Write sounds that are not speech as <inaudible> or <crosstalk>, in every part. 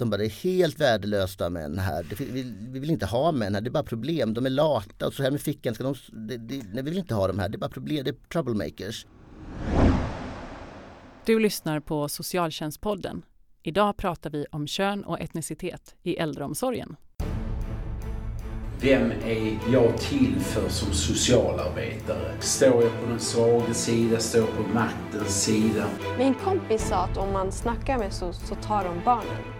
De bara, det är helt ha män här. Det, vi, vi, vill inte ha män här, det är bara problem. De är lata och så här med fickan. Ska de, det, det, nej, vi vill inte ha dem här, det är bara problem, det är troublemakers. Du lyssnar på Socialtjänstpodden. Idag pratar vi om kön och etnicitet i äldreomsorgen. Vem är jag till för som socialarbetare? Står jag på den svaga sida? Står jag på maktens sida? Min kompis sa att om man snackar med SOS så tar de barnen.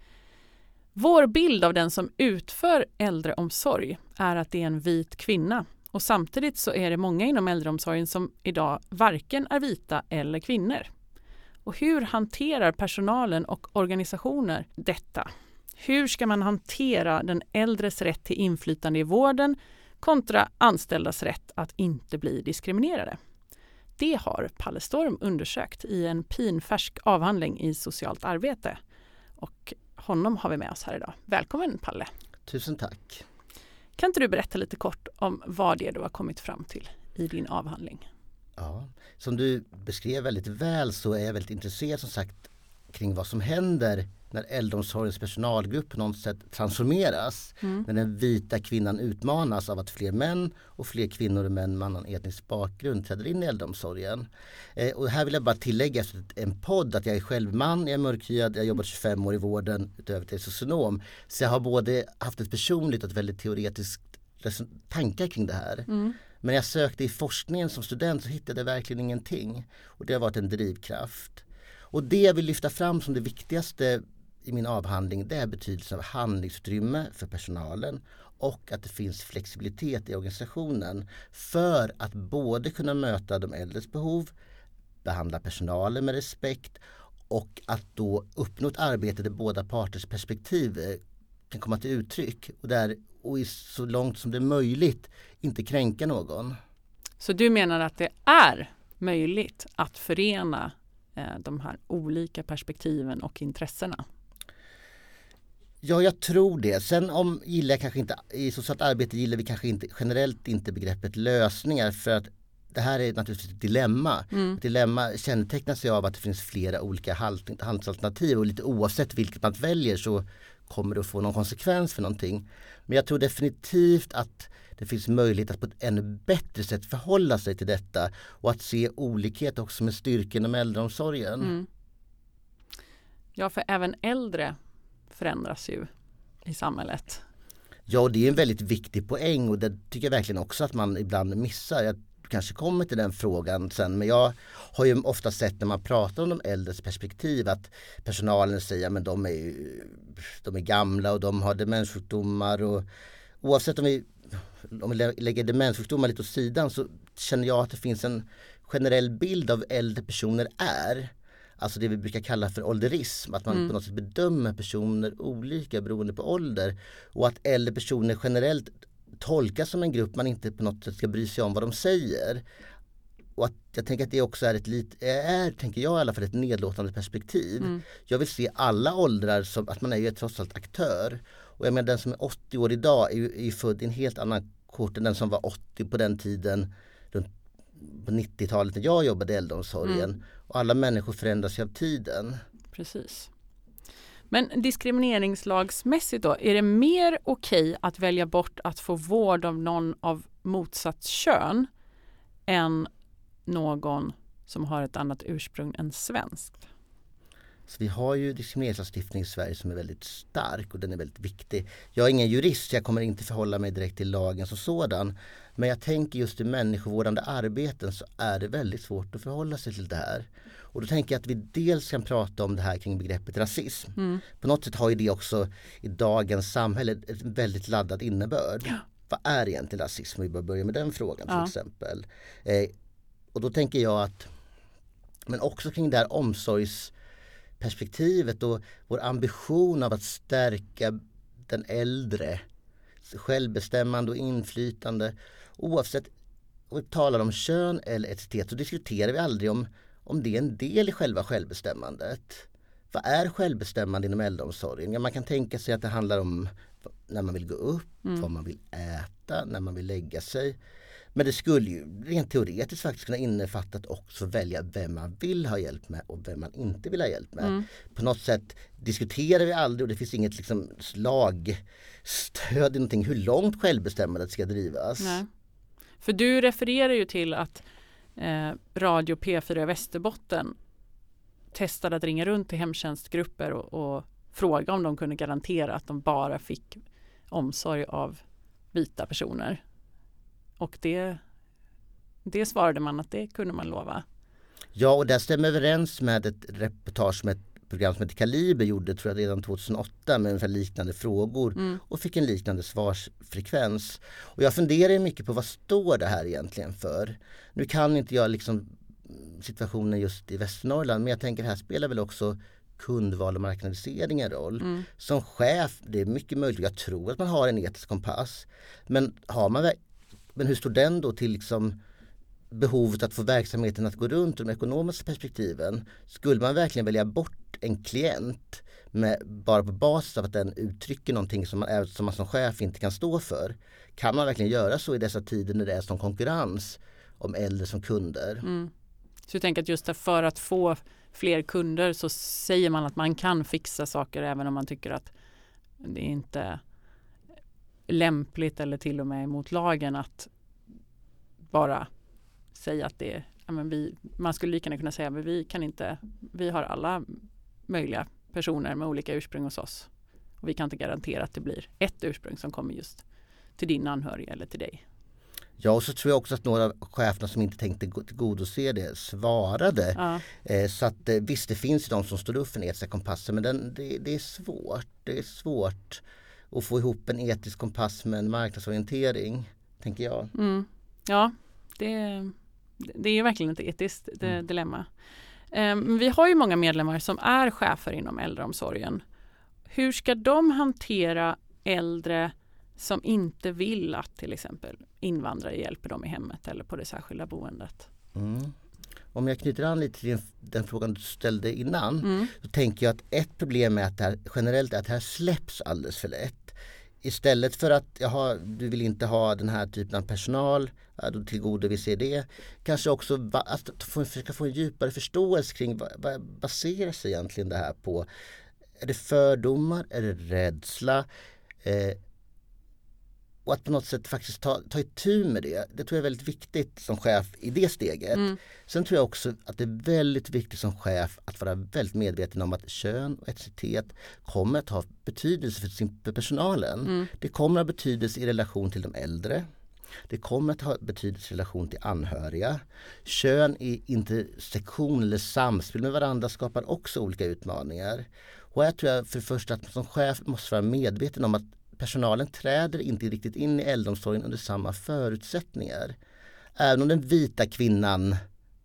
Vår bild av den som utför äldreomsorg är att det är en vit kvinna och samtidigt så är det många inom äldreomsorgen som idag varken är vita eller kvinnor. Och hur hanterar personalen och organisationer detta? Hur ska man hantera den äldres rätt till inflytande i vården kontra anställdas rätt att inte bli diskriminerade. Det har Palle Storm undersökt i en pinfärsk avhandling i socialt arbete. Och honom har vi med oss här idag. Välkommen Palle! Tusen tack! Kan inte du berätta lite kort om vad det är du har kommit fram till i din avhandling? Ja, som du beskrev väldigt väl så är jag väldigt intresserad som sagt kring vad som händer när äldreomsorgens personalgrupp på något sätt transformeras. Mm. När den vita kvinnan utmanas av att fler män och fler kvinnor och män med annan etnisk bakgrund träder in i äldreomsorgen. Eh, och här vill jag bara tillägga efter en podd att jag är själv man, jag är mörkhyad, jag har jobbat 25 år i vården utöver till socionom. Så jag har både haft ett personligt och ett väldigt teoretiskt tankar kring det här. Mm. Men jag sökte i forskningen som student så hittade jag verkligen ingenting. Och det har varit en drivkraft. Och det jag vill lyfta fram som det viktigaste i min avhandling det är betydelsen av handlingsutrymme för personalen och att det finns flexibilitet i organisationen för att både kunna möta de äldres behov, behandla personalen med respekt och att då uppnå ett arbete där båda parters perspektiv eh, kan komma till uttryck och, där, och så långt som det är möjligt inte kränka någon. Så du menar att det är möjligt att förena de här olika perspektiven och intressena? Ja, jag tror det. Sen om gillar jag kanske inte, i socialt arbete gillar vi kanske inte generellt inte begreppet lösningar för att det här är naturligtvis ett dilemma. Mm. Ett dilemma kännetecknas ju av att det finns flera olika handlingsalternativ och lite oavsett vilket man väljer så kommer det att få någon konsekvens för någonting. Men jag tror definitivt att det finns möjlighet att på ett ännu bättre sätt förhålla sig till detta och att se olikhet också med styrkan inom äldreomsorgen. Mm. Ja, för även äldre förändras ju i samhället. Ja, och det är en väldigt viktig poäng och det tycker jag verkligen också att man ibland missar. Jag kanske kommer till den frågan sen men jag har ju ofta sett när man pratar om de äldres perspektiv att personalen säger att de är, de är gamla och de har demenssjukdomar och oavsett om vi, om vi lägger demenssjukdomar lite åt sidan så känner jag att det finns en generell bild av äldre personer är Alltså det vi brukar kalla för ålderism, att man mm. på något sätt bedömer personer olika beroende på ålder. Och att äldre personer generellt tolkas som en grupp man inte på något sätt ska bry sig om vad de säger. Och att jag tänker att det också är ett lite, är, tänker jag i alla fall, ett nedlåtande perspektiv. Mm. Jag vill se alla åldrar som att man är ju trots allt aktör. Och jag menar den som är 80 år idag är ju, är ju född i en helt annan kort än den som var 80 på den tiden runt på 90-talet när jag jobbade i äldreomsorgen. Mm. Och alla människor förändras ju av tiden. Precis. Men diskrimineringslagsmässigt då, är det mer okej okay att välja bort att få vård av någon av motsatt kön än någon som har ett annat ursprung än svenskt? Så vi har ju diskrimineringslagstiftning i Sverige som är väldigt stark och den är väldigt viktig. Jag är ingen jurist så jag kommer inte förhålla mig direkt till lagen som sådan. Men jag tänker just i människovårdande arbeten så är det väldigt svårt att förhålla sig till det här. Och då tänker jag att vi dels kan prata om det här kring begreppet rasism. Mm. På något sätt har ju det också i dagens samhälle ett väldigt laddad innebörd. Ja. Vad är egentligen rasism? Vi bör börja med den frågan till ja. exempel. Eh, och då tänker jag att men också kring det här omsorgsperspektivet och vår ambition av att stärka den äldre självbestämmande och inflytande. Oavsett om vi talar om kön eller etnicitet så diskuterar vi aldrig om, om det är en del i själva självbestämmandet. Vad är självbestämmande inom äldreomsorgen? Ja, man kan tänka sig att det handlar om när man vill gå upp, Mm. vad man vill äta, när man vill lägga sig. Men det skulle ju rent teoretiskt faktiskt kunna innefatta att också välja vem man vill ha hjälp med och vem man inte vill ha hjälp med. Mm. På något sätt diskuterar vi aldrig och det finns inget liksom slagstöd i någonting hur långt självbestämmandet ska drivas. Nej. För du refererar ju till att eh, Radio P4 i Västerbotten testade att ringa runt till hemtjänstgrupper och, och fråga om de kunde garantera att de bara fick omsorg av vita personer. Och det, det svarade man att det kunde man lova. Ja och det stämmer överens med ett reportage som ett program som heter Kaliber gjorde tror jag redan 2008 med ungefär liknande frågor Mm. och fick en liknande svarsfrekvens. Och jag funderar mycket på vad står det här egentligen för? Nu kan inte jag liksom situationen just i Västernorrland men jag tänker här spelar väl också kundval och marknadisering en roll. Mm. Som chef, det är mycket möjligt, jag tror att man har en etisk kompass. Men, har man, men hur står den då till liksom behovet att få verksamheten att gå runt och de ekonomiska perspektiven. Skulle man verkligen välja bort en klient med, bara på basis av att den uttrycker någonting som man, som man som chef inte kan stå för? Kan man verkligen göra så i dessa tider när det är som konkurrens om äldre som kunder? Mm. Så jag tänker att just för att få fler kunder så säger man att man kan fixa saker även om man tycker att det är inte lämpligt eller till och med emot lagen att bara säga att det är, ja, men vi, man skulle lika gärna kunna säga att vi kan inte, vi har alla möjliga personer med olika ursprung hos oss. Och vi kan inte garantera att det blir ett ursprung som kommer just till din anhörig eller till dig. Ja och så tror jag också att några av cheferna som inte tänkte tillgodose det svarade. Ja. Eh, så att eh, visst det finns de som står upp för den etiska kompassen men den, det, det är svårt. Det är svårt att få ihop en etisk kompass med en marknadsorientering. Tänker jag. Mm. Ja, det, det är ju verkligen ett etiskt Mm. dilemma. Ehm, vi har ju många medlemmar som är chefer inom äldreomsorgen. Hur ska de hantera äldre som inte vill att till exempel invandrare hjälper dem i hemmet eller på det särskilda boendet? Mm. Om jag knyter an lite till den, frågan du ställde innan. Mm. Så tänker jag att ett problem är att det här, generellt är att det här släpps alldeles för lätt. Istället för att jaha, du vill inte ha den här typen av personal, ja, då tillgodoser det. Kanske också va, att försöka få en djupare förståelse kring vad, vad baserar sig egentligen det här på? Är det fördomar? Är det rädsla? Eh, och att på något sätt faktiskt ta, ta itu med det. Det tror jag är väldigt viktigt som chef i det steget. Mm. Sen tror jag också att det är väldigt viktigt som chef att vara väldigt medveten om att kön och etnicitet kommer att ha betydelse för, sin, för personalen. Mm. Det kommer att ha betydelse i relation till de äldre. Det kommer att ha betydelse i relation till anhöriga. Kön i intersektion eller samspel med varandra skapar också olika utmaningar. Och här tror jag för det första att man som chef måste vara medveten om att personalen träder inte riktigt in i äldreomsorgen under samma förutsättningar. Även om den vita kvinnan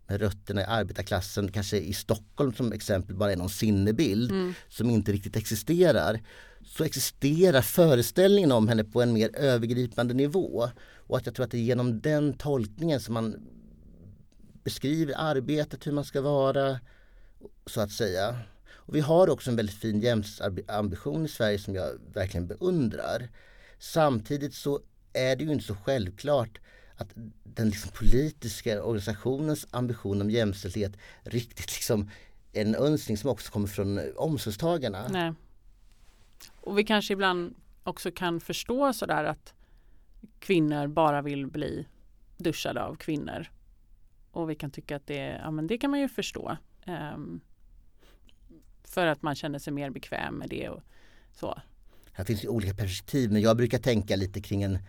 med rötterna i arbetarklassen, kanske i Stockholm som exempel, bara är någon sinnebild Mm. som inte riktigt existerar. Så existerar föreställningen om henne på en mer övergripande nivå. Och att jag tror att det är genom den tolkningen som man beskriver arbetet, hur man ska vara, så att säga. Och vi har också en väldigt fin jämställdhetsambition i Sverige som jag verkligen beundrar. Samtidigt så är det ju inte så självklart att den liksom politiska organisationens ambition om jämställdhet riktigt liksom är en önskning som också kommer från omsorgstagarna. Nej. Och vi kanske ibland också kan förstå sådär att kvinnor bara vill bli duschade av kvinnor. Och vi kan tycka att det, ja, men det kan man ju förstå. Um, för att man känner sig mer bekväm med det och så. Här finns ju olika perspektiv men jag brukar tänka lite kring en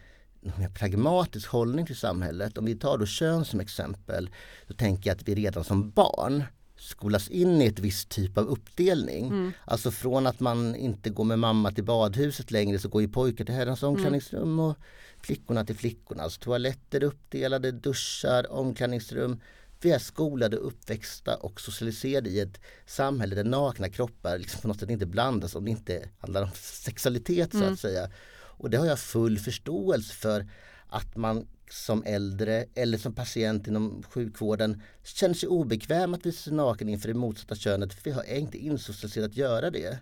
mer pragmatisk hållning till samhället. Om vi tar då kön som exempel så tänker jag att vi redan som barn skolas in i ett visst typ av uppdelning. Mm. Alltså från att man inte går med mamma till badhuset längre så går ju pojkar till herrans omklädningsrum och flickorna till flickorna. Alltså toaletter uppdelade, duschar, omklädningsrum. Vi är skolade, uppväxta och socialiserade i ett samhälle där nakna kroppar liksom på något sätt inte blandas om det inte handlar om sexualitet så Mm. att säga. Och det har jag full förståelse för att man som äldre eller som patient inom sjukvården känner sig obekväm att visa sig naken inför det motsatta könet för vi är inte insocialiserade att göra det.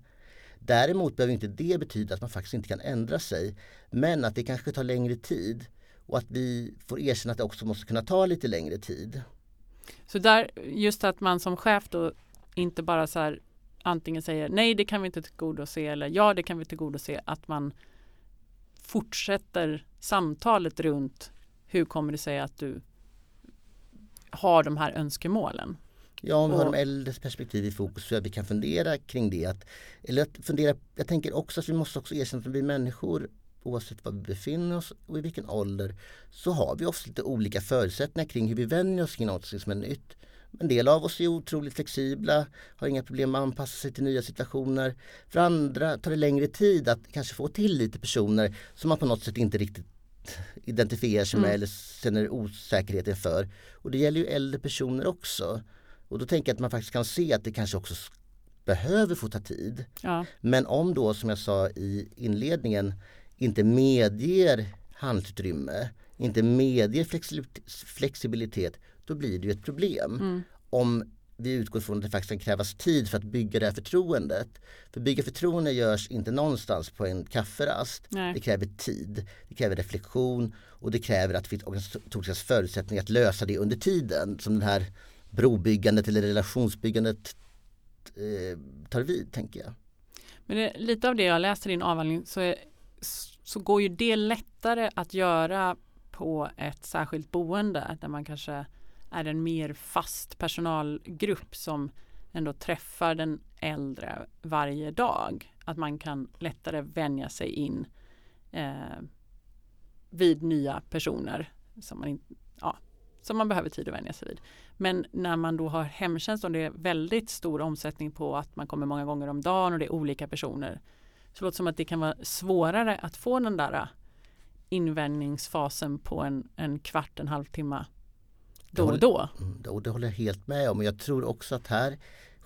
Däremot behöver inte det betyda att man faktiskt inte kan ändra sig. Men att det kanske tar längre tid och att vi får erkänna att det också måste kunna ta lite längre tid. Så där, just att man som chef då inte bara så här antingen säger nej det kan vi inte tillgodose eller ja det kan vi tillgodose att man fortsätter samtalet runt hur kommer det sig att du har de här önskemålen? Ja, om vi har de äldres perspektiv i fokus så att vi kan fundera kring det. Att, eller att fundera, jag tänker också att vi måste också erkänna att vi människor oavsett var vi befinner oss och i vilken ålder så har vi ofta lite olika förutsättningar kring hur vi vänjer oss kring något som är nytt. En del av oss är otroligt flexibla, har inga problem att anpassa sig till nya situationer. För andra tar det längre tid att kanske få till lite personer som man på något sätt inte riktigt identifierar sig med mm. eller känner osäkerhet inför. Och det gäller ju äldre personer också. Och då tänker jag att man faktiskt kan se att det kanske också behöver få ta tid. Ja. Men om då som jag sa i inledningen inte medger handlingsutrymme, inte medger flexibilitet, då blir det ju ett problem. Mm. Om vi utgår från att det faktiskt kan krävas tid för att bygga det här förtroendet. För bygga förtroende görs inte någonstans på en kafferast. Nej. Det kräver tid, det kräver reflektion och det kräver att det finns organisatoriska förutsättningar att lösa det under tiden. Som det här brobyggandet eller relationsbyggandet eh, tar vid, tänker jag. Men det, lite av det jag läser i din avhandling så, är, så går ju det lättare att göra på ett särskilt boende där man kanske är en mer fast personalgrupp som ändå träffar den äldre varje dag. Att man kan lättare vänja sig in eh, vid nya personer som man, ja, som man behöver tid att vänja sig vid. Men när man då har hemtjänst och det är väldigt stor omsättning på att man kommer många gånger om dagen och det är olika personer. Så det låter som att det kan vara svårare att få den där invändningsfasen på en, en kvart, en halvtimme då och då. Mm, och det håller jag helt med om. Jag tror också att här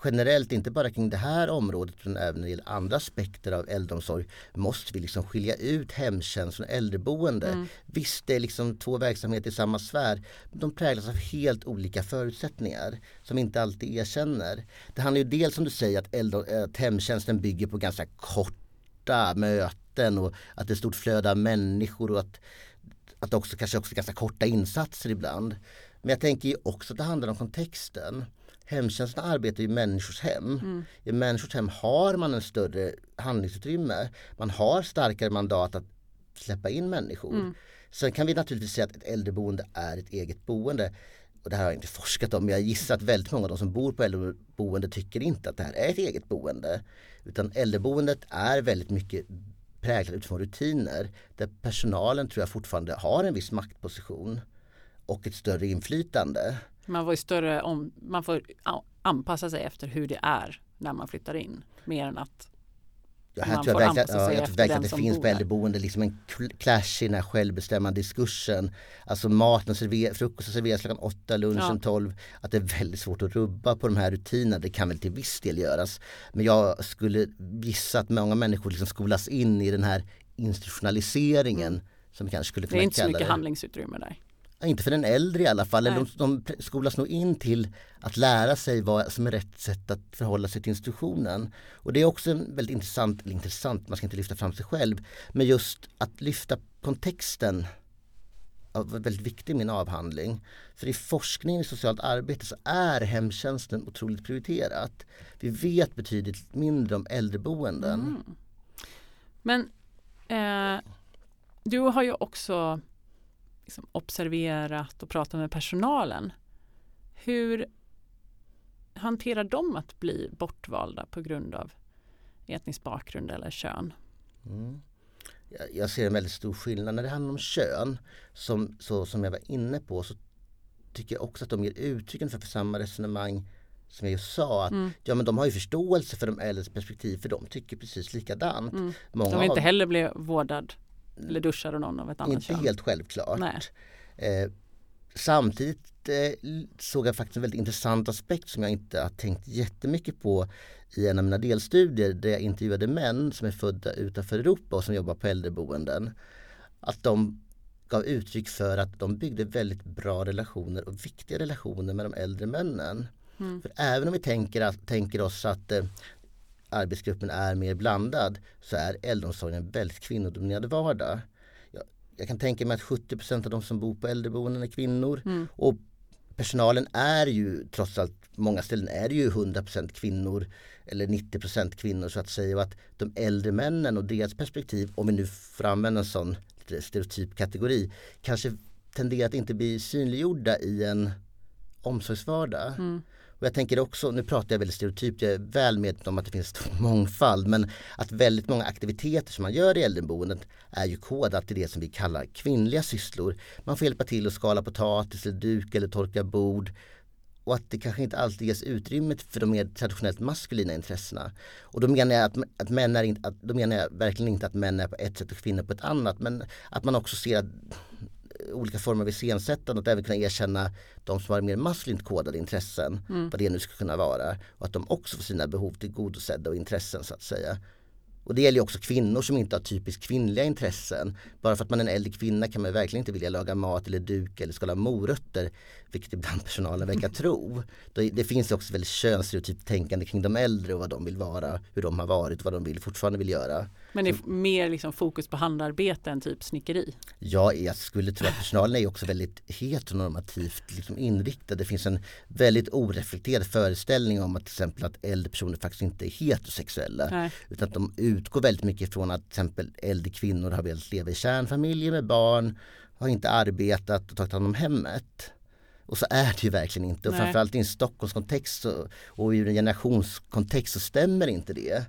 generellt, inte bara kring det här området utan även när det gäller andra aspekter av äldreomsorg måste vi liksom skilja ut hemtjänst från äldreboende. Mm. Visst, det är liksom två verksamheter i samma sfär. Men de präglas av helt olika förutsättningar som inte alltid erkänner. Det handlar ju dels som du säger att, äldre, att hemtjänsten bygger på ganska korta möten och att det är stort flöde av människor och att, att också kanske också ganska korta insatser ibland. Men jag tänker också att det handlar om kontexten. Hemtjänsten arbetar i människors hem. Mm. I människors hem har man en större handlingsutrymme. Man har starkare mandat att släppa in människor. Mm. Sen kan vi naturligtvis säga att ett äldreboende är ett eget boende. Och det här har jag inte forskat om men jag gissar att väldigt många av de som bor på äldreboende tycker inte att det här är ett eget boende. Utan äldreboendet är väldigt mycket präglat utifrån rutiner där personalen tror jag fortfarande har en viss maktposition och ett större inflytande. Man får, större om, man får anpassa sig efter hur det är när man flyttar in mer än att här tror jag ja, jag tror verkligen att det finns på äldreboende liksom en clash i den här självbestämmande diskursen. Alltså maten serveras, frukosten serveras klockan 8, lunchen ja. 12. Att det är väldigt svårt att rubba på de här rutinerna. Det kan väl till viss del göras. Men jag skulle gissa att många människor liksom skolas in i den här institutionaliseringen. Mm. Som vi kanske skulle kunna Det är inte så mycket det. handlingsutrymme där. Inte för den äldre i alla fall. De, de skolas nog in till att lära sig vad som är rätt sätt att förhålla sig till institutionen. Och det är också väldigt intressant, eller intressant, man ska inte lyfta fram sig själv, men just att lyfta kontexten var väldigt viktig i min avhandling. För i forskningen i socialt arbete så är hemtjänsten otroligt prioriterat. Vi vet betydligt mindre om äldreboenden. Mm. Men eh, du har ju också liksom observerat och pratat med personalen. Hur hanterar de att bli bortvalda på grund av etnisk bakgrund eller kön? Mm. Jag ser en väldigt stor skillnad när det handlar om kön. Som, så, som jag var inne på så tycker jag också att de ger uttryck för, för samma resonemang som jag just sa. Att, mm. ja, men de har ju förståelse för de äldres perspektiv för de tycker precis likadant. Mm. Många de vill inte heller bli vårdad eller duschar någon av ett annat Inte kön. helt självklart. Eh, samtidigt eh, såg jag faktiskt en väldigt intressant aspekt som jag inte har tänkt jättemycket på i en av mina delstudier där jag intervjuade män som är födda utanför Europa och som jobbar på äldreboenden. Att de gav uttryck för att de byggde väldigt bra relationer och viktiga relationer med de äldre männen. Mm. För även om vi tänker, tänker oss att eh, arbetsgruppen är mer blandad så är äldreomsorgen en väldigt kvinnodominerad vardag. Jag, jag kan tänka mig att 70% av de som bor på äldreboenden är kvinnor mm. och personalen är ju trots allt, många ställen är det ju 100% kvinnor eller 90% kvinnor så att säga och att de äldre männen och deras perspektiv, om vi nu får använda en sån stereotyp kategori, kanske tenderar att inte bli synliggjorda i en omsorgsvardag. Mm. Och jag tänker också, nu pratar jag väldigt stereotypt, jag är väl medveten om att det finns stor <laughs> mångfald men att väldigt många aktiviteter som man gör i äldreboendet är ju kodat till det som vi kallar kvinnliga sysslor. Man får hjälpa till att skala potatis eller duka eller torka bord och att det kanske inte alltid ges utrymme för de mer traditionellt maskulina intressena. Och då menar jag, att, att män är inte, att, då menar jag verkligen inte att män är på ett sätt och kvinnor på ett annat men att man också ser att olika former av iscensättande och även kunna erkänna de som har mer maskulint kodade intressen, mm. vad det nu ska kunna vara. Och att de också får sina behov tillgodosedda och intressen så att säga. Och det gäller ju också kvinnor som inte har typiskt kvinnliga intressen. Bara för att man är en äldre kvinna kan man verkligen inte vilja laga mat eller duka eller skala morötter. Vilket ibland personalen verkar tro. Det finns också väldigt könsstereotypt tänkande kring de äldre och vad de vill vara, hur de har varit, vad de vill, fortfarande vill göra. Men det är mer liksom fokus på handarbete än typ snickeri? Ja, jag skulle tro att personalen är också väldigt heteronormativt liksom inriktad. Det finns en väldigt oreflekterad föreställning om att till exempel att äldre personer faktiskt inte är heterosexuella. Nej. Utan att de utgår väldigt mycket från att till exempel äldre kvinnor har velat leva i kärnfamiljer med barn, har inte arbetat och tagit hand om hemmet. Och så är det ju verkligen inte. Och framförallt i en Stockholmskontext och, och i en generationskontext så stämmer inte det.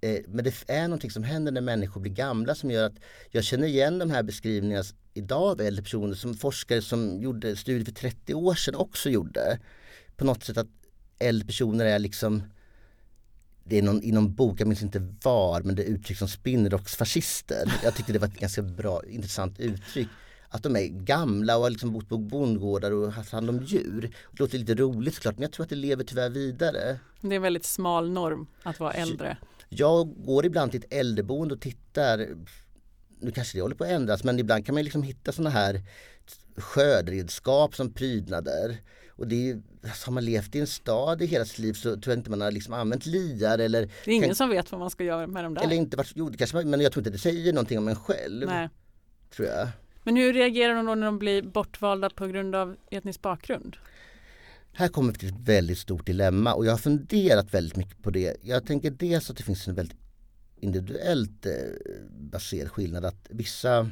Eh, men det är någonting som händer när människor blir gamla som gör att jag känner igen de här beskrivningarna idag av äldre personer som forskare som gjorde studier för 30 år sedan också gjorde. På något sätt att äldre personer är liksom det är någon, i någon bok, jag minns inte var, men det uttrycks som spinnrocksfascister. Jag tyckte det var ett ganska bra, intressant uttryck. Att de är gamla och har liksom bott på bondgårdar och haft hand om djur. Det låter lite roligt såklart, men jag tror att det lever tyvärr vidare. Det är en väldigt smal norm att vara äldre. Jag går ibland till ett äldreboende och tittar nu kanske det håller på att ändras men ibland kan man liksom hitta sådana här skördredskap som prydnader. Och det är, alltså, har man levt i en stad i hela sitt liv så tror jag inte man har liksom använt liar eller Det är ingen kan, som vet vad man ska göra med dem där. Eller inte, jo, det kanske men jag tror inte det säger någonting om en själv. Nej. Tror jag. Men hur reagerar de då när de blir bortvalda på grund av etnisk bakgrund? Här kommer vi till ett väldigt stort dilemma och jag har funderat väldigt mycket på det. Jag tänker dels att det finns en väldigt individuellt eh, baserad skillnad att vissa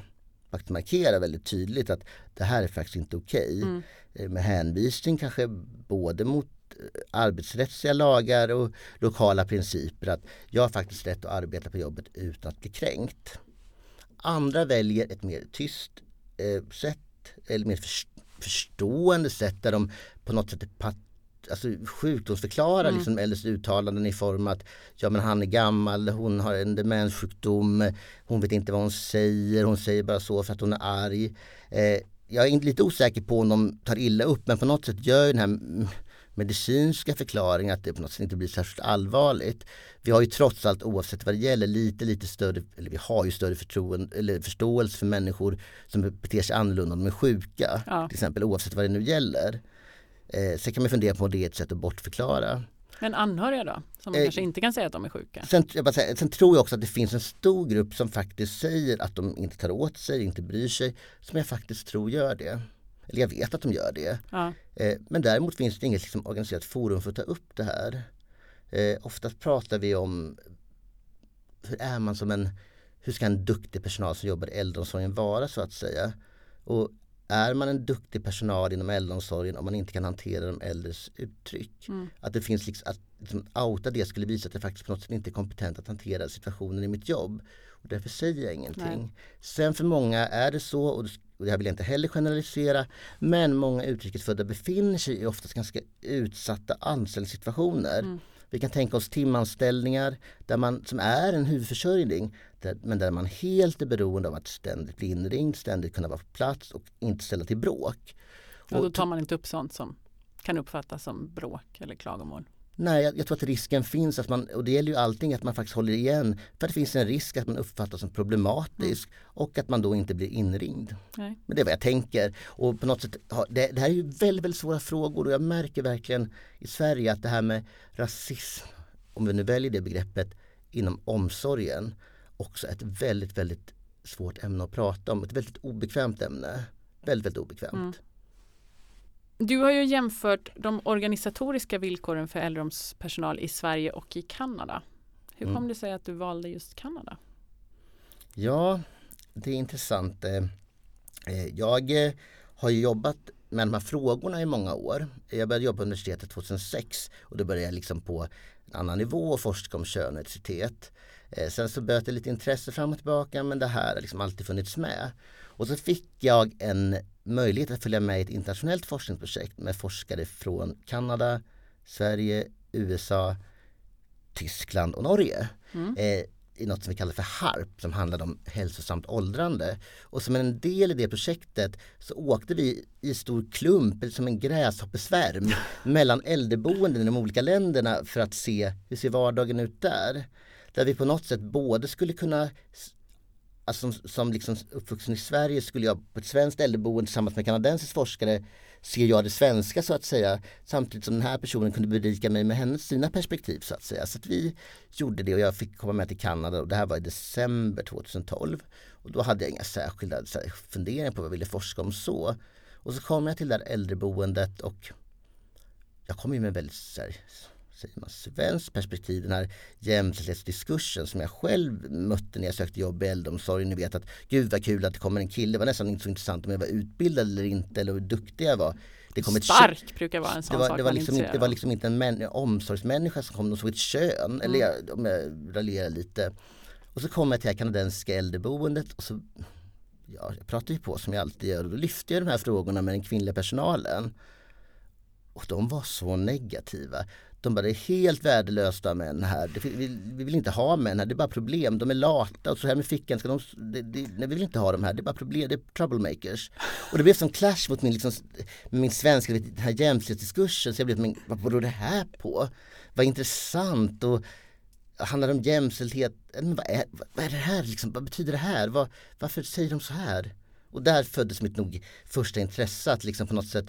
faktiskt markerar väldigt tydligt att det här är faktiskt inte okej. Okay. Mm. Eh, med hänvisning kanske både mot eh, arbetsrättsliga lagar och lokala principer att jag har faktiskt rätt att arbeta på jobbet utan att bli kränkt. Andra väljer ett mer tyst eh, sätt eller mer förstående sätt där de på något sätt pat, alltså sjukdomsförklarar mm. liksom äldres uttalanden i form att ja men han är gammal, hon har en demenssjukdom, hon vet inte vad hon säger, hon säger bara så för att hon är arg. Eh, jag är lite osäker på om de tar illa upp men på något sätt gör den här medicinska förklaringen att det på något sätt inte blir särskilt allvarligt. Vi har ju trots allt oavsett vad det gäller lite lite större, eller vi har ju större förtroende, eller förståelse för människor som beter sig annorlunda om de är sjuka. Ja. Till exempel oavsett vad det nu gäller. Eh, sen kan man fundera på om det är ett sätt att bortförklara. Men anhöriga då? Som eh, kanske inte kan säga att de är sjuka? Sen, jag säga, sen tror jag också att det finns en stor grupp som faktiskt säger att de inte tar åt sig, inte bryr sig. Som jag faktiskt tror gör det. Eller jag vet att de gör det. Ja. Eh, men däremot finns det inget liksom, organiserat forum för att ta upp det här. Eh, oftast pratar vi om hur är man som en hur ska en duktig personal som jobbar i äldreomsorgen vara så att säga. Och är man en duktig personal inom äldreomsorgen om man inte kan hantera de äldres uttryck. Mm. Att det finns liksom, att liksom, outa det skulle visa att jag faktiskt på något sätt inte är kompetent att hantera situationen i mitt jobb. Och därför säger jag ingenting. Nej. Sen för många är det så och det här vill jag inte heller generalisera men många utrikesfödda befinner sig i oftast ganska utsatta anställningssituationer. Mm. Vi kan tänka oss timanställningar där man, som är en huvudförsörjning där, men där man helt är beroende av att ständigt bli inringd, ständigt kunna vara på plats och inte ställa till bråk. Och då tar man inte upp sånt som kan uppfattas som bråk eller klagomål. Nej, jag, jag, tror att risken finns att man, och det gäller ju allting, att man faktiskt håller igen. För det finns en risk att man uppfattas som problematisk mm. och att man då inte blir inringd. Nej. Men det är vad jag tänker. Och på något sätt, det, det här är ju väldigt, väldigt svåra frågor och jag märker verkligen i Sverige att det här med rasism, om vi nu väljer det begreppet, inom omsorgen också ett väldigt, väldigt svårt ämne att prata om. Ett väldigt obekvämt ämne. Väldigt, väldigt obekvämt. Mm. Du har ju jämfört de organisatoriska villkoren för äldreomsorgspersonal i Sverige och i Kanada. Hur kom mm. det sig att du valde just Kanada? Ja, det är intressant. Eh, eh, jag eh, har jobbat med de här frågorna i många år. Jag började jobba på universitetet 2006 och då började jag liksom på en annan nivå och forska om kön och etnicitet. Sen så böt det lite intresse fram och tillbaka men det här har liksom alltid funnits med. Och så fick jag en möjlighet att följa med i ett internationellt forskningsprojekt med forskare från Kanada, Sverige, USA, Tyskland och Norge. Mm. Eh, i något som vi kallar för HARP som handlade om hälsosamt åldrande. Och som en del i det projektet så åkte vi i stor klump, som en gräshoppesvärm, <laughs> mellan äldreboenden i de olika länderna för att se hur ser vardagen ut där. Där vi på något sätt både skulle kunna alltså som, som liksom uppvuxen i Sverige skulle jag på ett svenskt äldreboende tillsammans med kanadensisk forskare ser jag det svenska så att säga samtidigt som den här personen kunde berika mig med hennes, sina perspektiv så att säga. Så att vi gjorde det och jag fick komma med till Kanada och det här var i december 2012 och då hade jag inga särskilda här, funderingar på vad jag ville forska om så. Och så kom jag till det här äldreboendet och jag kom ju med väldigt så här, säger man, svenskt perspektiv, den här jämställdhetsdiskursen som jag själv mötte när jag sökte jobb i äldreomsorgen. Ni vet att gud vad kul att det kommer en kille. Det var nästan inte så intressant om jag var utbildad eller inte eller hur duktig jag var. Det kom Stark ett brukar vara en sån det var, sak det var, liksom inte, det var liksom inte en män, omsorgsmänniska som kom och såg ett kön. Mm. Eller jag, om jag raljerar lite. Och så kom jag till det här kanadensiska äldreboendet och så ja, jag pratade ju på som jag alltid gör och då lyfte jag de här frågorna med den kvinnliga personalen. Och de var så negativa. De bara, det är helt värdelösa män här. Det, vi, vi, vill inte ha män här, det är bara problem. De är lata och så här med fickan ska de, det, det, nej, vi vill inte ha dem här, det är bara problem, det är troublemakers. Och det blev som clash mot min, liksom, min svenska, den här jämställdhetsdiskursen. Så jag blev, men vad beror det här på? Vad intressant och handlar det om jämställdhet? Men vad, är, vad är det här liksom? Vad betyder det här? Vad, varför säger de så här? Och där föddes mitt nog första intresse att liksom på något sätt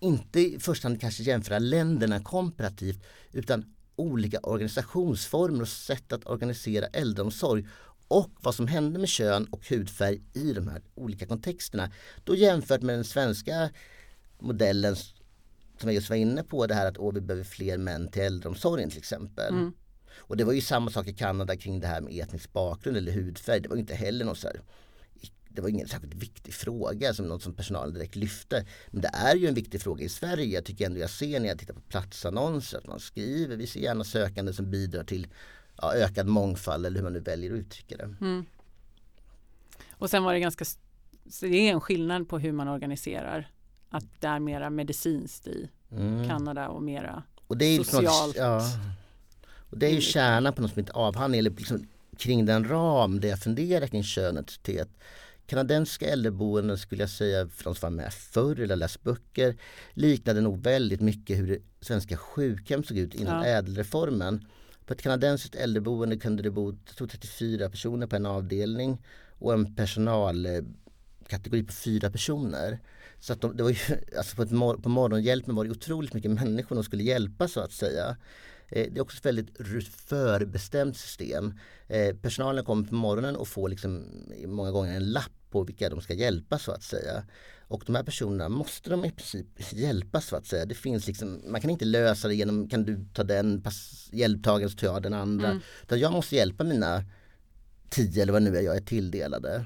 inte i första hand kanske jämföra länderna komparativt utan olika organisationsformer och sätt att organisera äldreomsorg och vad som hände med kön och hudfärg i de här olika kontexterna. Då jämfört med den svenska modellen som jag just var inne på det här att åh, vi behöver fler män till äldreomsorgen till exempel. Mm. Och det var ju samma sak i Kanada kring det här med etnisk bakgrund eller hudfärg. Det var inte heller något så här det var ingen särskilt viktig fråga som något som personalen direkt lyfte. Men det är ju en viktig fråga i Sverige. Jag tycker ändå jag ser när jag tittar på platsannonser att man skriver, vi ser gärna sökande som bidrar till ja, ökad mångfald eller hur man nu väljer att uttrycka det. Mm. Och sen var det ganska, det är en skillnad på hur man organiserar. Att det är mera medicinskt i mm. Kanada och mera och det är socialt. Något, ja. Och det är ju kärnan på något som inte avhandling eller liksom kring den ram där jag funderar kring könidentitet Kanadensiska äldreboenden skulle jag säga, för de som var med förr eller läst böcker, liknade nog väldigt mycket hur det svenska sjukhem såg ut innan ja. ädelreformen. På ett kanadensiskt äldreboende kunde det bo 34 personer på en avdelning och en personalkategori på fyra personer. Så att de, det var ju, <laughs> alltså på, ett, på morgonhjälpen var det otroligt mycket människor de skulle hjälpa så att säga. Eh, det är också ett väldigt förbestämt system. Eh, personalen kommer på morgonen och får liksom många gånger en lapp på vilka de ska hjälpa så att säga. Och de här personerna måste de i princip hjälpa så att säga. Det finns liksom, man kan inte lösa det genom, kan du ta den hjälptagaren så tar jag den andra. Mm. Utan jag måste hjälpa mina tio eller vad nu är jag är tilldelade.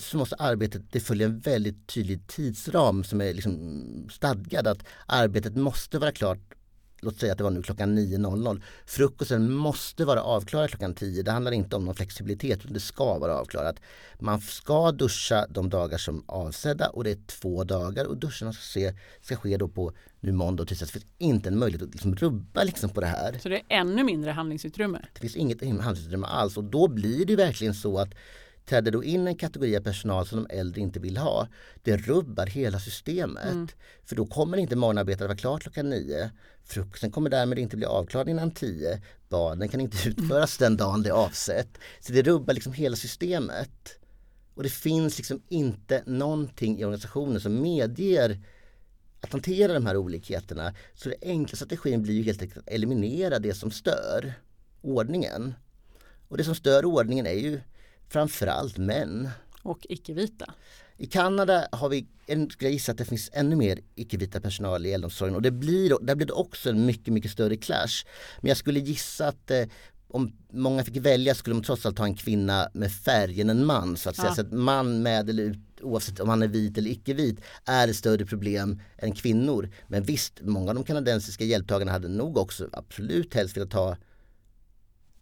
Så måste arbetet, det följer en väldigt tydlig tidsram som är liksom stadgad att arbetet måste vara klart låt säga att det var nu klockan 9.00. Frukosten måste vara avklarad klockan 10. Det handlar inte om någon flexibilitet, det ska vara avklarat. Man ska duscha de dagar som avsedda och det är två dagar och duschen ska, se, ska ske då på nu måndag och tisdag. Det finns inte en möjlighet att liksom rubba liksom på det här. Så det är ännu mindre handlingsutrymme? Det finns inget handlingsutrymme alls och då blir det verkligen så att träder då in en kategori av personal som de äldre inte vill ha. Det rubbar hela systemet. Mm. För då kommer inte morgonarbetet vara klart klockan nio. Frukosten kommer därmed inte bli avklarad innan tio. Baden kan inte <laughs> utföras den dagen det är avsett. Så det rubbar liksom hela systemet. Och det finns liksom inte någonting i organisationen som medger att hantera de här olikheterna. Så den enkla strategin blir ju helt enkelt att eliminera det som stör ordningen. Och det som stör ordningen är ju framförallt män. Och icke-vita. I Kanada har vi, en, skulle jag gissa att det finns ännu mer icke-vita personal i äldreomsorgen och det blir, där blir det också en mycket, mycket större clash. Men jag skulle gissa att eh, om många fick välja skulle de trots allt ha en kvinna med färg än en man så att säga. Ja. Så att man med eller ut, oavsett om han är vit eller icke vit är ett större problem än kvinnor. Men visst, många av de kanadensiska hjälptagarna hade nog också absolut helst velat ha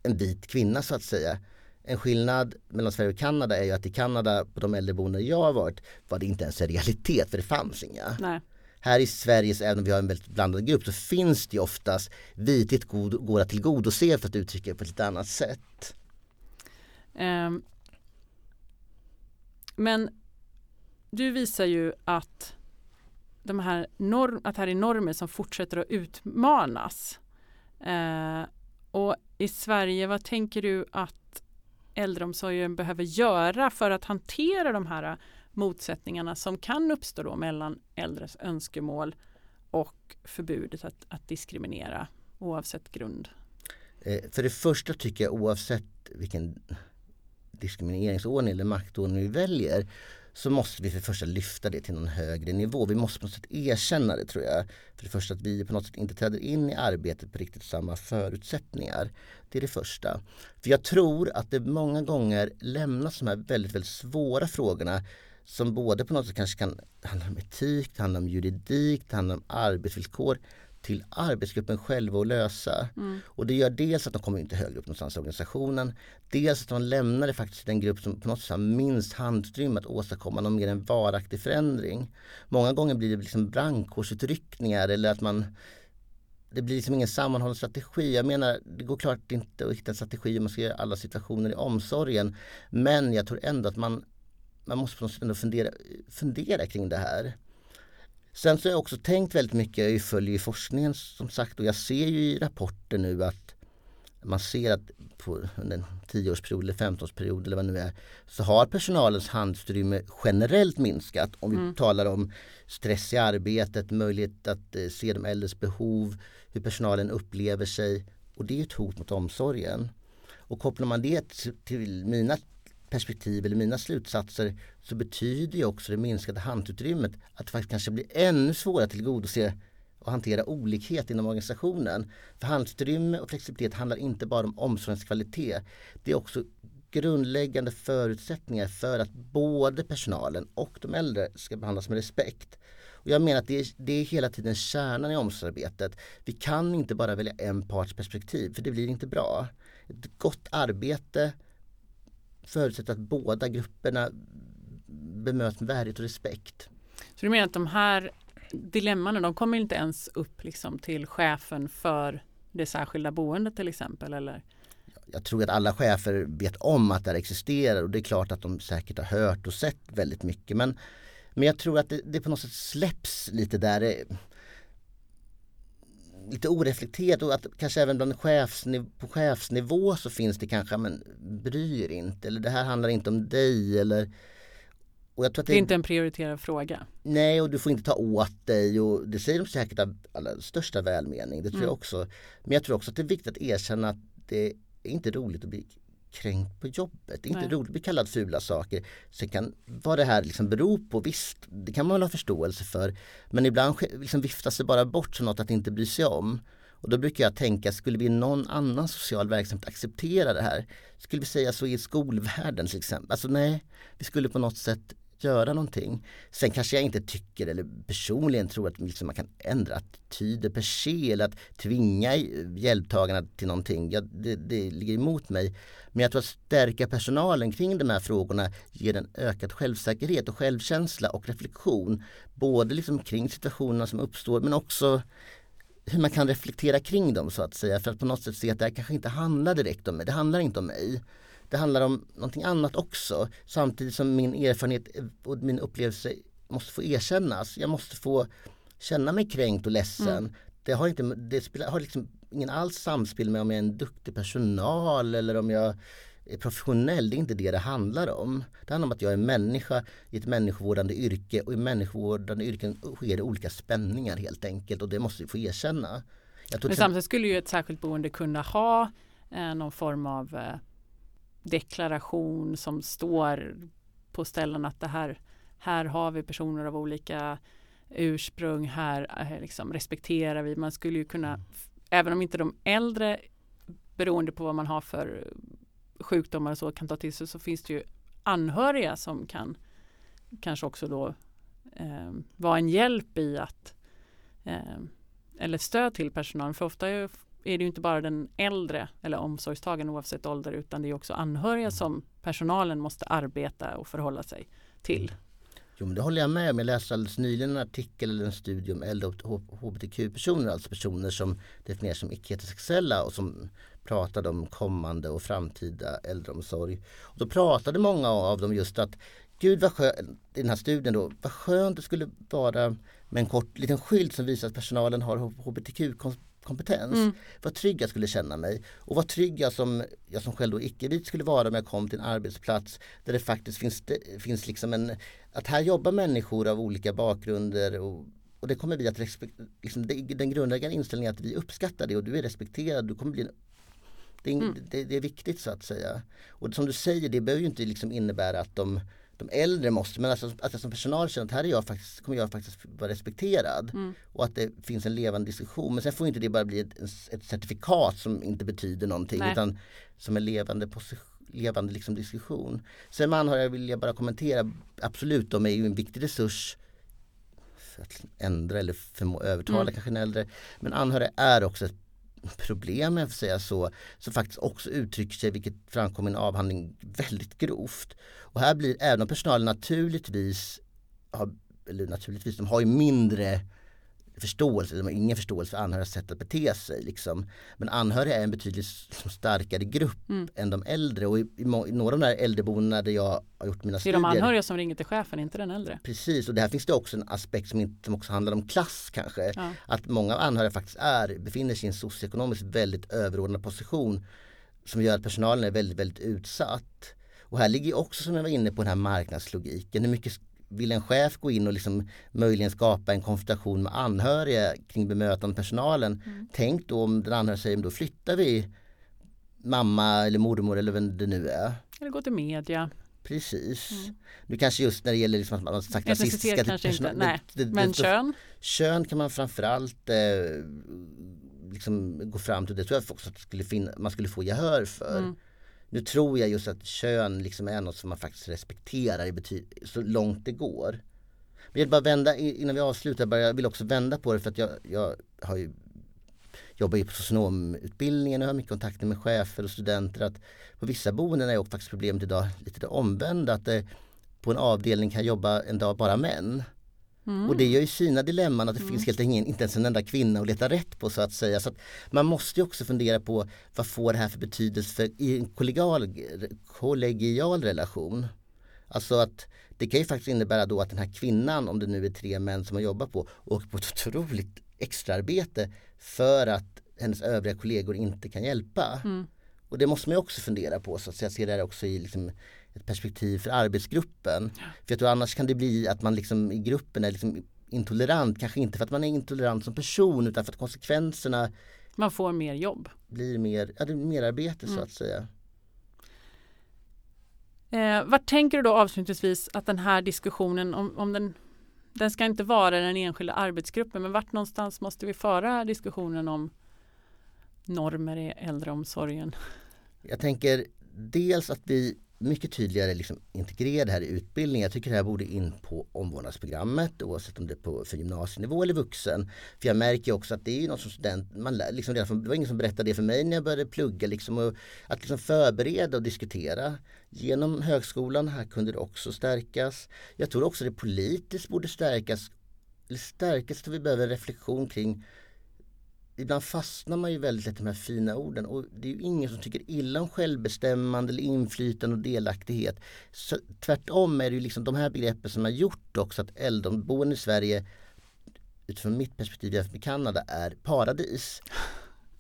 en vit kvinna så att säga. En skillnad mellan Sverige och Kanada är ju att i Kanada på de äldreboenden jag har varit var det inte ens en realitet för det fanns inga. Nej. Här i Sverige, även om vi har en väldigt blandad grupp, så finns det oftast vithet god, går att tillgodose för att uttrycka det på ett lite annat sätt. Um, men du visar ju att de här norm, att här är normer som fortsätter att utmanas. Uh, och i Sverige, vad tänker du att äldreomsorgen behöver göra för att hantera de här äh, motsättningarna som kan uppstå då mellan äldres önskemål och förbudet att, att diskriminera oavsett grund? Eh, för det första tycker jag oavsett vilken diskrimineringsordning eller maktordning vi väljer så måste vi för det första lyfta det till någon högre nivå. Vi måste på något sätt erkänna det tror jag. För det första att vi på något sätt inte träder in i arbetet på riktigt samma förutsättningar. Det är det första. För jag tror att det många gånger lämnas de här väldigt, väldigt svåra frågorna som både på något sätt kanske kan handla om etik, det handlar om juridik, det handlar om arbetsvillkor till arbetsgruppen själva att lösa. Mm. Och det gör dels att de kommer inte högre upp någonstans i organisationen. Dels att de lämnar det faktiskt den grupp som på något sätt har minst handutrymme att åstadkomma någon mer en varaktig förändring. Många gånger blir det liksom brandkårsutryckningar eller att man det blir liksom ingen sammanhållen strategi. Jag menar, det går klart inte att hitta en strategi om man ska göra alla situationer i omsorgen. Men jag tror ändå att man man måste på något sätt ändå fundera, fundera kring det här. Sen så har jag också tänkt väldigt mycket, jag följer ju forskningen som sagt och jag ser ju i rapporter nu att man ser att på en tioårsperiod eller 15-årsperiod eller vad det nu är så har personalens handutrymme generellt minskat. Om vi mm. talar om stress i arbetet, möjlighet att eh, se de äldres behov, hur personalen upplever sig och det är ett hot mot omsorgen. Och kopplar man det till mina perspektiv eller mina slutsatser så betyder ju också det minskade handutrymmet att det faktiskt kanske blir ännu svårare att tillgodose och hantera olikhet inom organisationen. För handutrymme och flexibilitet handlar inte bara om omsorgens kvalitet. Det är också grundläggande förutsättningar för att både personalen och de äldre ska behandlas med respekt. Och jag menar att det är, det är hela tiden kärnan i omsorgsarbetet. Vi kan inte bara välja en parts perspektiv för det blir inte bra. Ett gott arbete förutsätter att båda grupperna bemöts med värdighet och respekt. Så du menar att de här dilemmana, de kommer inte ens upp liksom till chefen för det särskilda boendet till exempel? Eller? Jag tror att alla chefer vet om att det här existerar och det är klart att de säkert har hört och sett väldigt mycket. Men, men jag tror att det, det på något sätt släpps lite där lite oreflekterat och att kanske även bland chefsniv på chefsnivå så finns det kanske, men bryr inte eller det här handlar inte om dig eller och jag tror att det, det är inte en prioriterad fråga. Nej och du får inte ta åt dig och det säger de säkert av allra största välmening, det tror mm. jag också. Men jag tror också att det är viktigt att erkänna att det är inte roligt att bli kränkt på jobbet. Det är inte Nej. roligt att bli kallad fula saker. Sen kan vad det här liksom beror på, visst, det kan man väl ha förståelse för. Men ibland liksom viftas det bara bort som något att inte bry sig om. Och då brukar jag tänka, skulle vi i någon annan social verksamhet acceptera det här? Skulle vi säga så i skolvärlden till exempel? Alltså nej, vi skulle på något sätt göra någonting. Sen kanske jag inte tycker eller personligen tror att liksom man kan ändra attityder per se eller att tvinga hjälptagarna till någonting. Ja, det, det ligger emot mig. Men jag tror att stärka personalen kring de här frågorna ger en ökad självsäkerhet och självkänsla och reflektion. Både liksom kring situationerna som uppstår men också hur man kan reflektera kring dem så att säga för att på något sätt se att det här kanske inte handlar direkt om mig. Det handlar inte om mig det handlar om någonting annat också. Samtidigt som min erfarenhet och min upplevelse måste få erkännas. Jag måste få känna mig kränkt och ledsen. Mm. Det har, inte, det spelar, har liksom ingen alls samspel med om jag är en duktig personal eller om jag är professionell. Det är inte det det handlar om. Det handlar om att jag är människa i ett människovårdande yrke och i människovårdande yrken sker det olika spänningar helt enkelt och det måste vi få erkänna. Men samtidigt skulle ju ett särskilt boende kunna ha eh, någon form av eh, deklaration som står på ställen att det här, här har vi personer av olika ursprung, här eh, liksom respekterar vi. Man skulle ju kunna, även om inte de äldre beroende på vad man har för sjukdomar och så kan ta till sig så finns det ju anhöriga som kan kanske också då eh, vara en hjälp i att eh, eller stöd till personalen. För ofta är, är det ju inte bara den äldre eller omsorgstagaren oavsett ålder utan det är också anhöriga som personalen måste arbeta och förhålla sig till. Jo men det håller jag med om. Jag läste alldeles nyligen en artikel eller en studie om äldre hbtq-personer, alltså personer som definieras som icke-heterosexuella och som pratade om kommande och framtida äldreomsorg. Och då pratade många av dem just att Gud vad skönt, i den här studien då, vad skönt det skulle vara med en kort liten skylt som visar att personalen har hbtq-kompetens. Mm. Vad trygg jag skulle känna mig och vad trygg jag som, jag som själv då icke-vit skulle vara om jag kom till en arbetsplats där det faktiskt finns, det, finns liksom en, att här jobbar människor av olika bakgrunder och, och det kommer vi att respektera, liksom, den grundläggande inställningen är att vi uppskattar det och du är respekterad, du kommer bli en det är, mm. det, det är, viktigt så att säga. Och som du säger, det behöver ju inte liksom innebära att de, de äldre måste, men alltså, att jag som personal känner att här är jag faktiskt, kommer jag faktiskt vara respekterad. Mm. Och att det finns en levande diskussion. Men sen får inte det bara bli ett, ett certifikat som inte betyder någonting Nej. utan som en levande levande liksom diskussion. Sen med anhöriga vill jag bara kommentera, absolut de är ju en viktig resurs för att ändra eller förmå övertala mm. kanske en äldre. Men anhöriga är också ett problem, jag får säga så, som faktiskt också uttrycker sig, vilket framkommer i en avhandling, väldigt grovt. Och här blir, även om personalen naturligtvis har, eller naturligtvis, de har ju mindre förståelse, de har ingen förståelse för anhörigas sätt att bete sig. Liksom. Men anhöriga är en betydligt starkare grupp mm. än de äldre och i, i, i, några av de här äldreboendena där jag har gjort mina studier. Det är de anhöriga som ringer till chefen, inte den äldre. Precis och där finns det också en aspekt som, inte, som också handlar om klass kanske. Ja. Att många anhöriga faktiskt är, befinner sig i en socioekonomiskt väldigt överordnad position som gör att personalen är väldigt, väldigt utsatt. Och här ligger också som jag var inne på den här marknadslogiken. Hur mycket vill en chef gå in och liksom möjligen skapa en konfrontation med anhöriga kring bemötande personalen. Mm. Tänk då om den anhöriga säger då flyttar vi mamma eller mormor eller vem det nu är. Eller gå till media. Precis. Mm. Nu kanske just när det gäller liksom att man har sagt rasistiska kanske inte, nej. Det, det, Men det, kön? Kön kan man framförallt eh, liksom gå fram till. Det tror jag också att skulle finna, man skulle få gehör för. Mm. Nu tror jag just att kön liksom är något som man faktiskt respekterar i så långt det går. Men jag vill bara vända innan vi avslutar, bara, jag vill också vända på det för att jag, jag har ju jobbar ju på socionomutbildningen och har mycket kontakter med chefer och studenter att på vissa boenden är faktiskt problemet idag lite det omvända att det på en avdelning kan jobba en dag bara män. Mm. Och det gör ju sina dilemman att det mm. finns helt enkelt inte ens en enda kvinna att leta rätt på så att säga. Så att man måste ju också fundera på vad får det här för betydelse för, i en kollegial, kollegial relation. Alltså att det kan ju faktiskt innebära då att den här kvinnan, om det nu är tre män som har jobbat på, åker på ett otroligt extraarbete för att hennes övriga kollegor inte kan hjälpa. Mm. Och det måste man ju också fundera på så att jag ser det också i liksom ett perspektiv för arbetsgruppen. Ja. För jag tror annars kan det bli att man liksom i gruppen är liksom intolerant, kanske inte för att man är intolerant som person utan för att konsekvenserna Man får mer jobb. Blir mer, ja, det är mer arbete mm. så att säga. Eh, vad tänker du då avslutningsvis att den här diskussionen om, om den den ska inte vara den enskilda arbetsgruppen men vart någonstans måste vi föra diskussionen om normer i äldreomsorgen? Jag tänker dels att vi mycket tydligare liksom integrera det här i utbildningen. Jag tycker det här borde in på omvårdnadsprogrammet oavsett om det är på, för gymnasienivå eller vuxen. För jag märker också att det är något som student, man lär, liksom redan det var ingen som berättade det för mig när jag började plugga. Liksom, och att liksom förbereda och diskutera genom högskolan. Här kunde det också stärkas. Jag tror också det politiskt borde stärkas. Eller stärkas, att vi behöver en reflektion kring ibland fastnar man ju väldigt lätt i de här fina orden och det är ju ingen som tycker illa om självbestämmande eller inflytande och delaktighet. Så, tvärtom är det ju liksom de här begreppen som har gjort också att äldreboenden i Sverige utifrån mitt perspektiv jämfört med Kanada är paradis.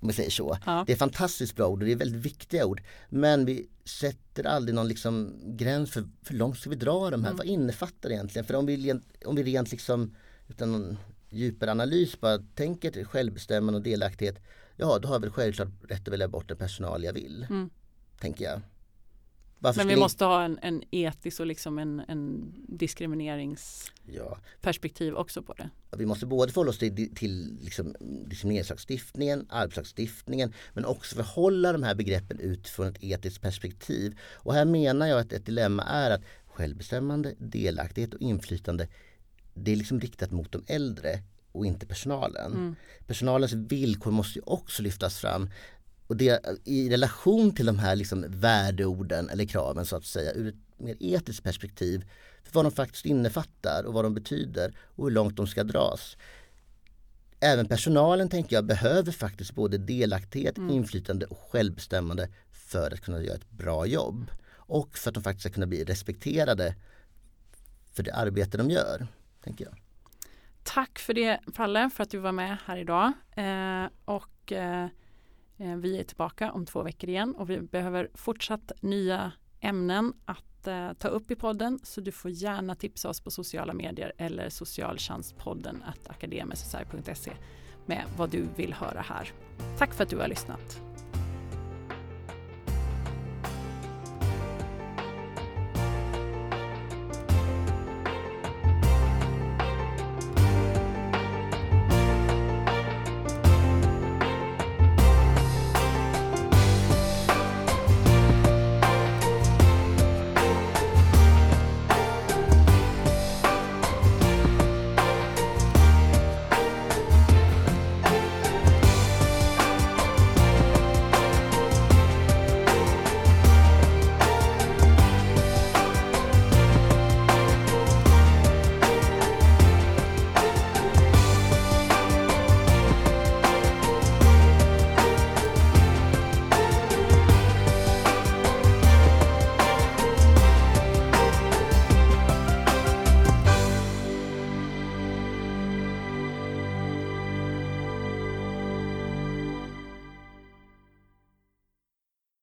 Om vi säger så. Ja. Det är fantastiskt bra ord och det är väldigt viktiga ord. Men vi sätter aldrig någon liksom gräns för hur långt ska vi dra de här? Mm. Vad innefattar det egentligen? För om vi, om vi rent liksom utan någon djupare analys bara tänker till självbestämmande och delaktighet. Ja, då har jag väl självklart rätt att välja bort den personal jag vill. Mm. Tänker jag. Varför Men vi måste ha en, en etisk och liksom en, en diskrimineringsperspektiv Ja, också på det. vi måste både förhålla oss till, till liksom diskrimineringslagstiftningen, arbetslagstiftningen men också förhålla de här begreppen utifrån ett etiskt perspektiv. Och här menar jag att ett dilemma är att självbestämmande, delaktighet och inflytande det är liksom riktat mot de äldre och inte personalen. Personalens villkor måste ju också lyftas fram och det, i relation till de här liksom värdeorden eller kraven så att säga ur ett mer etiskt perspektiv för vad de faktiskt innefattar och vad de betyder och hur långt de ska dras. Även personalen tänker jag behöver faktiskt både delaktighet, inflytande och självbestämmande för att kunna göra ett bra jobb och för att de faktiskt ska kunna bli respekterade för det arbete de gör. Tänker jag. Tack för det Palle för att du var med här idag. Eh, och eh, eh, vi är tillbaka om två veckor igen och vi behöver fortsatt nya ämnen att eh, ta upp i podden så du får gärna tipsa oss på sociala medier eller socialtjänstpodden att med vad du vill höra här. Tack för att du har lyssnat.